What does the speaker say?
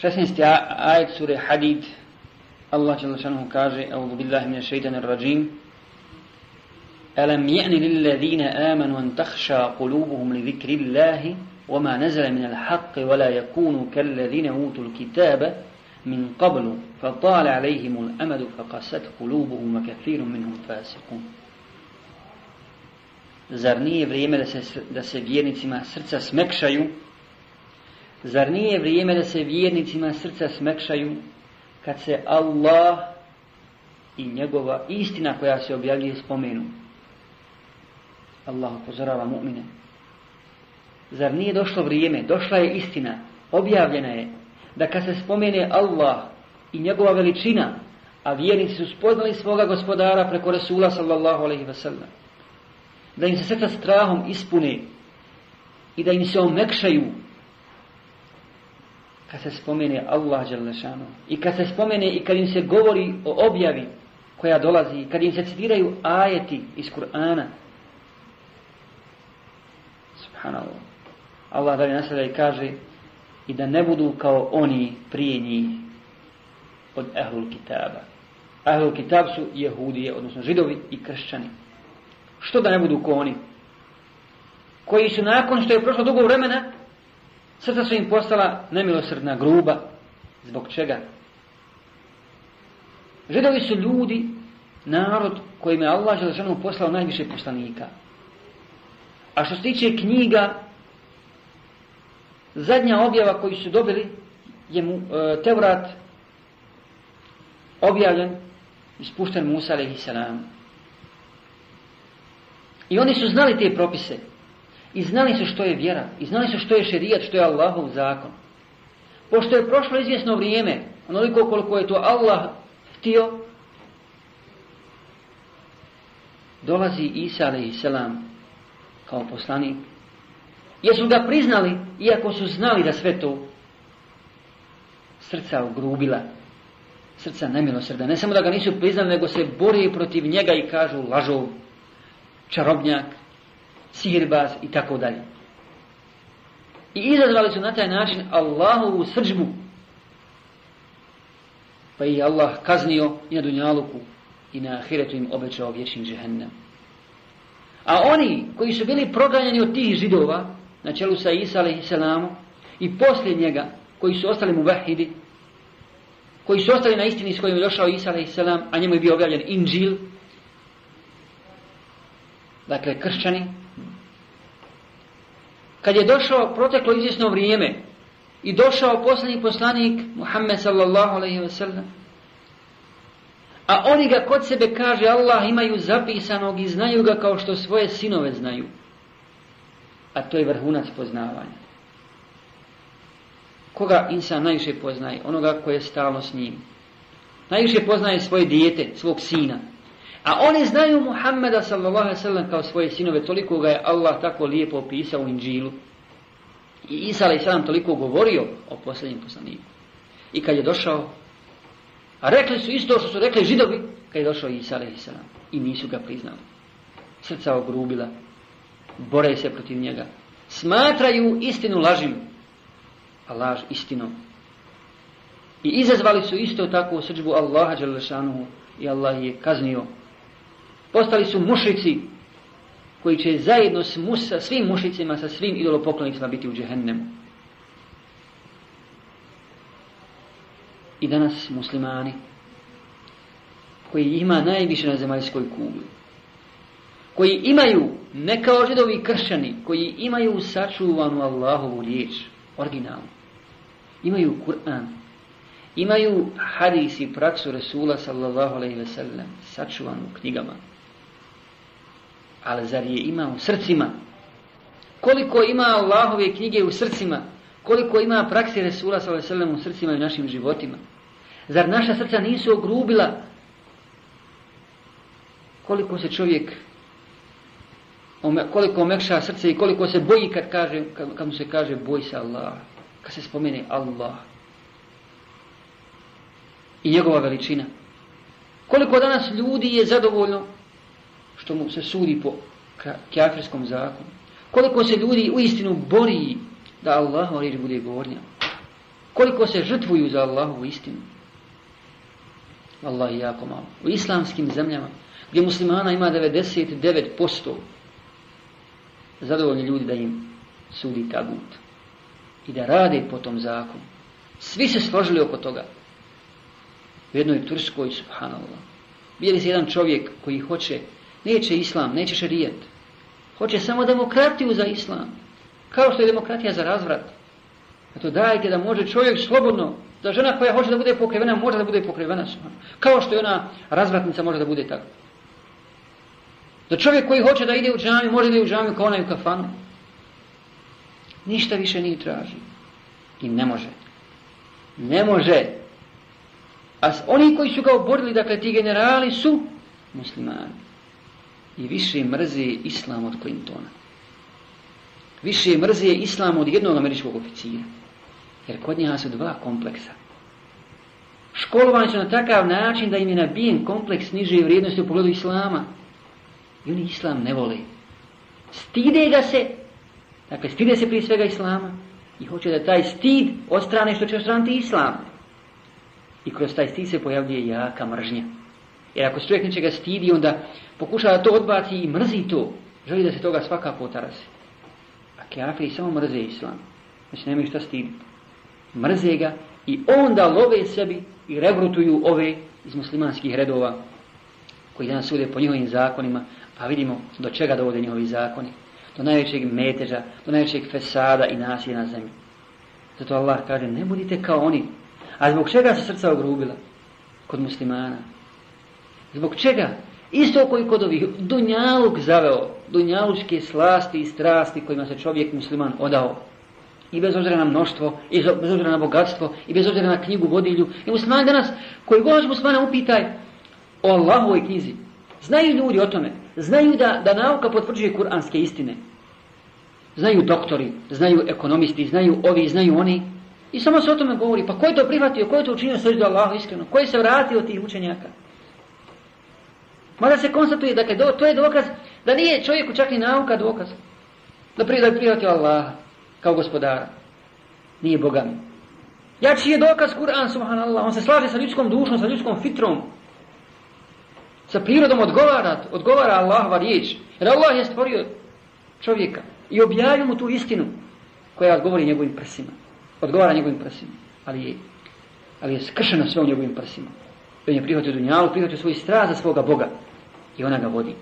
16. ajet sure Hadid. Allah Đelešanu kaže, Audhu billahi mine šeitanir rajim. ألم يأن للذين آمنوا أن تخشى قلوبهم لذكر الله وما نزل من الحق ولا يكونوا كالذين أوتوا الكتاب من قبل فطال عليهم الأمد فقست قلوبهم وكثير منهم فاسقون Zar nije vrijeme da se, da se vjernicima srca smekšaju? Zar nije vrijeme da se vjernicima srca smekšaju kad se Allah i njegova istina koja se objavljuje spomenu? Allah upozorava mu'mine. Zar nije došlo vrijeme, došla je istina, objavljena je, da kad se spomene Allah i njegova veličina, a vjernici su spoznali svoga gospodara preko Resula sallallahu alaihi wa sallam, da im se srca strahom ispune i da im se omekšaju kad se spomene Allah Đalešanu i kad se spomene i kad im se govori o objavi koja dolazi, kad im se citiraju ajeti iz Kur'ana, subhanallah, Allah dalje nastavlja i kaže i da ne budu kao oni prije njih od ahlul kitaba. Ahlul kitab su jehudije, odnosno židovi i kršćani. Što da ne budu kao oni? Koji su nakon što je prošlo dugo vremena, srca su im postala nemilosrdna, gruba. Zbog čega? Židovi su ljudi, narod kojim je Allah želešanu poslao najviše poslanika. A što se tiče knjiga, zadnja objava koju su dobili je mu, e, Tevrat objavljen ispušten Musa a.s. I oni su znali te propise. I znali su što je vjera. I znali su što je šerijat, što je Allahov zakon. Pošto je prošlo izvjesno vrijeme, onoliko koliko je to Allah htio, dolazi Isa a.s. kao poslanik Jesu ga priznali, iako su znali da sve to srca ugrubila, srca nemilosrda. Ne samo da ga nisu priznali, nego se bori protiv njega i kažu lažov, čarobnjak, sihirbaz i tako dalje. I izazvali su na taj način Allahovu srđbu. Pa i Allah kaznio i na Dunjaluku i na Ahiretu im obećao vječni džehennem. A oni koji su bili proganjani od tih židova, na čelu sa Isa a.s. i poslije njega, koji su ostali mu vahidi, koji su ostali na istini s kojim je došao Isa a.s. a njemu je bio objavljen Inđil, dakle kršćani, kad je došao proteklo izvjesno vrijeme i došao posljednji poslanik Muhammed sallallahu alaihi wa sallam, a oni ga kod sebe kaže Allah imaju zapisanog i znaju ga kao što svoje sinove znaju a to je vrhunac poznavanja. Koga insan najviše poznaje? Onoga koje je stalno s njim. Najviše poznaje svoje dijete, svog sina. A oni znaju Muhammeda sallallahu sallam kao svoje sinove, toliko ga je Allah tako lijepo opisao u Inđilu. I Isa alaihi sallam toliko govorio o posljednjem poslaniku. I kad je došao, a rekli su isto što su rekli židovi, kad je došao Isa alaihi sallam. I nisu ga priznali. Srca ogrubila, bore se protiv njega. Smatraju istinu lažim, a laž istinom. I izazvali su isto tako srđbu Allaha i Allah je kaznio. Postali su mušici koji će zajedno s musa, svim mušicima, sa svim idolopoklonicima biti u džehennemu. I danas muslimani koji ima najviše na zemaljskoj kugli koji imaju, ne kao židovi kršćani, koji imaju sačuvanu Allahovu riječ, originalnu. Imaju Kur'an, imaju hadis i praksu Resula sallallahu alaihi ve sellem, sačuvanu knjigama. Ali zar je ima u srcima? Koliko ima Allahove knjige u srcima? Koliko ima praksi Resula sellem u srcima i našim životima? Zar naša srca nisu ogrubila? Koliko se čovjek koliko mekša srce i koliko se boji kad, kaže, kad, kad mu se kaže boj se Allah, kad se spomene Allah i njegova veličina. Koliko danas ljudi je zadovoljno što mu se sudi po kjafirskom zakonu. Koliko se ljudi u istinu bori da Allah riječ bude gornja. koliko se žrtvuju za Allahovu istinu. Allah jako malo. U islamskim zemljama, gdje muslimana ima 99%, zadovoljni ljudi da im sudi tagut. I da rade po tom zakonu. Svi se složili oko toga. U jednoj Turskoj, subhanallah. Bili se jedan čovjek koji hoće, neće islam, neće šarijet. Hoće samo demokratiju za islam. Kao što je demokratija za razvrat. Eto dajte da može čovjek slobodno, da žena koja hoće da bude pokrivena, može da bude pokrivena. Kao što je ona razvratnica može da bude tako. Da čovjek koji hoće da ide u džami, može da ide u džami kao onaj u kafanu. Ništa više nije traži. I ne može. Ne može. A oni koji su ga oborili, dakle ti generali su muslimani. I više mrze islam od Clintona. Više mrze islam od jednog američkog oficira. Jer kod njega su dva kompleksa. Školovani su na takav način da im je nabijen kompleks niže vrijednosti u pogledu islama. I oni islam ne vole. Stide ga se, dakle stide se prije svega islama i hoće da taj stid odstrane što će ostraniti islam. I kroz taj stid se pojavljuje jaka mržnja. Jer ako se čovjek nečega stidi, onda pokušava to odbaci i mrzi to. Želi da se toga svaka potarasi. A kafiri samo mrze islam. Znači nemaju šta stiditi. Mrze ga i onda love sebi i regrutuju ove iz muslimanskih redova koji danas sude po njihovim zakonima, a vidimo do čega dovode njihovi zakoni. Do najvećeg meteža, do najvećeg fesada i nasilja na zemlji. Zato Allah kaže, ne budite kao oni. A zbog čega se srca ogrubila? Kod muslimana. Zbog čega? Isto koji kod ovih dunjaluk zaveo, dunjalučke slasti i strasti kojima se čovjek musliman odao. I bez obzira na mnoštvo, i bez obzira na bogatstvo, i bez obzira na knjigu vodilju. I musliman danas, koji god muslimana upitaj o Allahovoj knjizi, znaju ljudi o tome, znaju da, da nauka potvrđuje kuranske istine. Znaju doktori, znaju ekonomisti, znaju ovi, znaju oni. I samo se o tome govori, pa ko je to prihvatio, ko je to učinio srđu Allahu iskreno, ko je se vratio od tih učenjaka. Mada se konstatuje, dakle, do, to je dokaz da nije čovjeku čak ni nauka dokaz. Da prihvatio Allaha kao gospodara. Nije Boga mi. Jači je dokaz Kur'an, subhanallah, on se slaže sa ljudskom dušom, sa ljudskom fitrom. Sa prirodom odgovara, odgovara Allahova riječ. Jer Allah je stvorio čovjeka i objavio mu tu istinu koja odgovori njegovim prsima. Odgovara njegovim prsima. Ali je, ali je skršeno sve u njegovim prsima. I on je prihvatio dunjalu, prihvatio svoj strast za svoga Boga. I ona ga vodi.